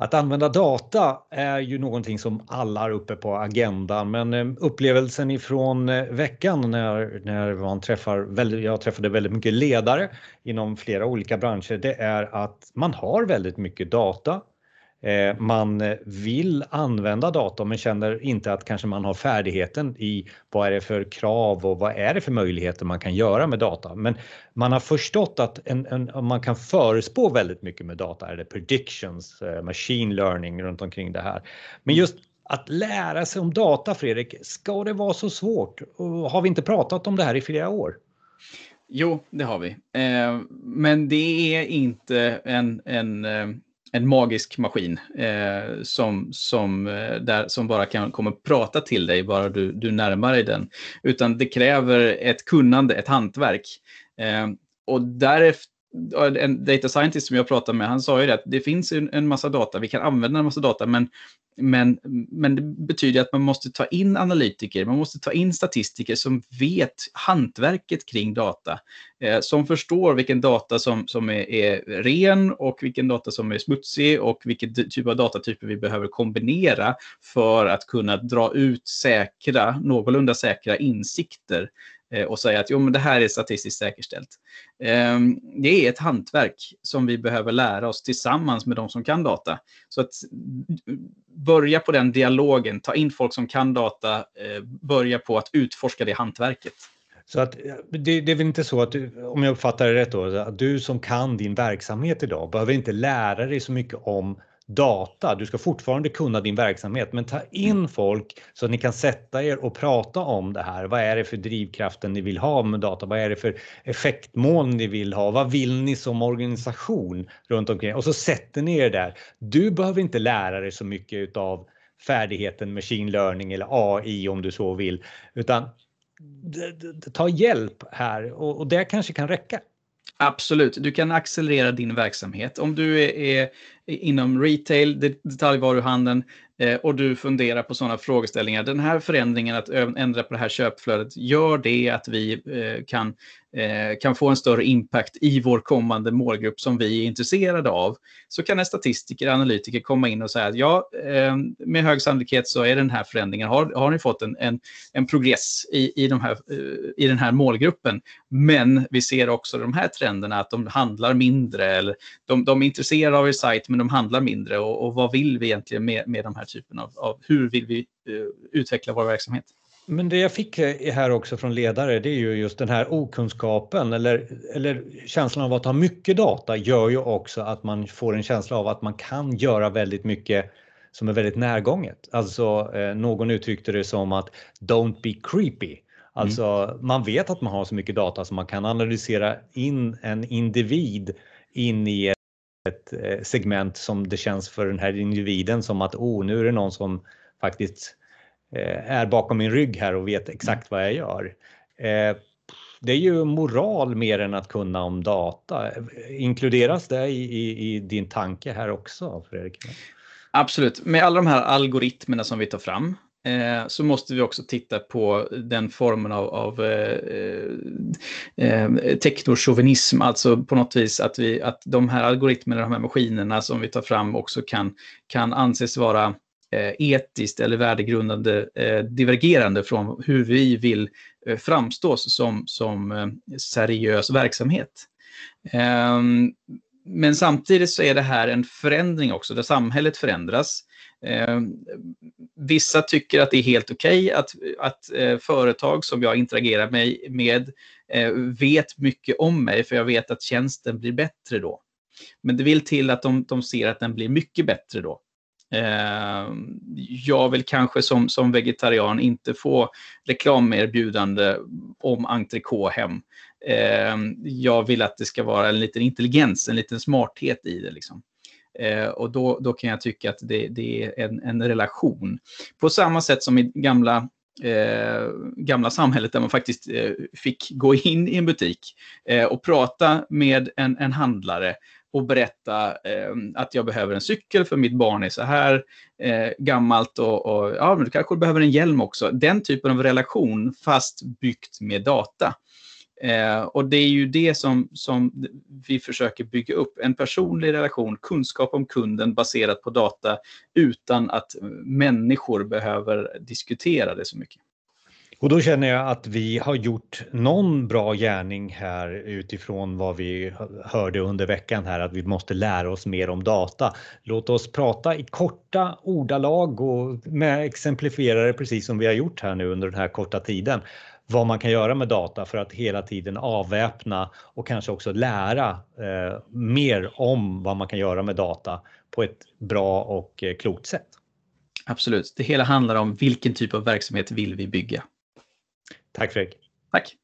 Att använda data är ju någonting som alla har uppe på agendan, men eh, upplevelsen ifrån eh, veckan när, när man träffar, väldigt, jag träffade väldigt mycket ledare inom flera olika branscher, det är att man har väldigt mycket data man vill använda datorn men känner inte att kanske man har färdigheten i vad är det för krav och vad är det för möjligheter man kan göra med data. Men man har förstått att en, en, man kan förespå väldigt mycket med data, är det predictions, eh, machine learning runt omkring det här. Men just att lära sig om data, Fredrik, ska det vara så svårt? Har vi inte pratat om det här i flera år? Jo, det har vi. Eh, men det är inte en, en en magisk maskin eh, som, som, eh, där, som bara kan kommer prata till dig bara du, du närmar dig den. Utan det kräver ett kunnande, ett hantverk. Eh, och därefter en data scientist som jag pratade med, han sa ju det att det finns en, en massa data, vi kan använda en massa data, men men, men det betyder att man måste ta in analytiker, man måste ta in statistiker som vet hantverket kring data. Eh, som förstår vilken data som, som är, är, ren och vilken data som är smutsig och vilken typ av datatyper vi behöver kombinera för att kunna dra ut säkra, någorlunda säkra insikter Eh, och säga att jo, men det här är statistiskt säkerställt. Ehm, det är ett hantverk som vi behöver lära oss tillsammans med de som kan data. Så att börja på den dialogen, ta in folk som kan data, eh, börja på att utforska det hantverket. Så att eh, det, det är väl inte så att du, om jag uppfattar det rätt då, att du som kan din verksamhet idag behöver inte lära dig så mycket om data. Du ska fortfarande kunna din verksamhet, men ta in mm. folk så att ni kan sätta er och prata om det här. Vad är det för drivkraften ni vill ha med data? Vad är det för effektmål ni vill ha? Vad vill ni som organisation runt omkring? Och så sätter ni er där. Du behöver inte lära dig så mycket av färdigheten machine learning eller AI om du så vill, utan ta hjälp här och, och det kanske kan räcka. Absolut, du kan accelerera din verksamhet. Om du är, är inom retail, detaljvaruhandeln, Eh, och du funderar på sådana frågeställningar. Den här förändringen att ändra på det här köpflödet, gör det att vi eh, kan, eh, kan få en större impact i vår kommande målgrupp som vi är intresserade av? Så kan en statistiker, analytiker komma in och säga att ja, med hög sannolikhet så är den här förändringen, har, har ni fått en, en, en progress i, i, de här, i den här målgruppen. Men vi ser också de här trenderna att de handlar mindre, eller de, de är intresserade av er sajt men de handlar mindre och, och vad vill vi egentligen med, med de här typen av, av hur vill vi uh, utveckla vår verksamhet. Men det jag fick här också från ledare, det är ju just den här okunskapen eller, eller känslan av att ha mycket data gör ju också att man får en känsla av att man kan göra väldigt mycket som är väldigt närgånget. Alltså eh, någon uttryckte det som att don't be creepy. Alltså mm. man vet att man har så mycket data som man kan analysera in en individ in i ett eh, segment som det känns för den här individen som att oh, nu är det någon som faktiskt eh, är bakom min rygg här och vet exakt vad jag gör. Eh, det är ju moral mer än att kunna om data. Inkluderas det i, i, i din tanke här också, Fredrik? Absolut. Med alla de här algoritmerna som vi tar fram eh, så måste vi också titta på den formen av, av eh, eh, eh teknochauvinism, alltså på något vis att, vi, att de här algoritmerna, de här maskinerna som vi tar fram också kan, kan anses vara eh, etiskt eller värdegrundande eh, divergerande från hur vi vill eh, framstå som, som eh, seriös verksamhet. Ehm, men samtidigt så är det här en förändring också, där samhället förändras. Eh, vissa tycker att det är helt okej okay att, att eh, företag som jag interagerar med, med eh, vet mycket om mig, för jag vet att tjänsten blir bättre då. Men det vill till att de, de ser att den blir mycket bättre då. Ehm, jag vill kanske som, som vegetarian inte få reklamerbjudande om entrecote hem. Ehm, jag vill att det ska vara en liten intelligens, en liten smarthet i det. Liksom. Eh, och då, då kan jag tycka att det, det är en, en relation. På samma sätt som i gamla Eh, gamla samhället där man faktiskt eh, fick gå in i en butik eh, och prata med en, en handlare och berätta eh, att jag behöver en cykel för mitt barn är så här eh, gammalt och, och, ja, men du kanske behöver en hjälm också. Den typen av relation fast byggt med data. Eh, och det är ju det som, som vi försöker bygga upp. En personlig relation, kunskap om kunden baserat på data utan att människor behöver diskutera det så mycket. Och då känner jag att vi har gjort någon bra gärning här utifrån vad vi hörde under veckan här att vi måste lära oss mer om data. Låt oss prata i korta ordalag och med exemplifiera det precis som vi har gjort här nu under den här korta tiden. Vad man kan göra med data för att hela tiden avväpna och kanske också lära eh, mer om vad man kan göra med data på ett bra och eh, klokt sätt. Absolut. Det hela handlar om vilken typ av verksamhet vill vi bygga? Tack Fredrik. Tack.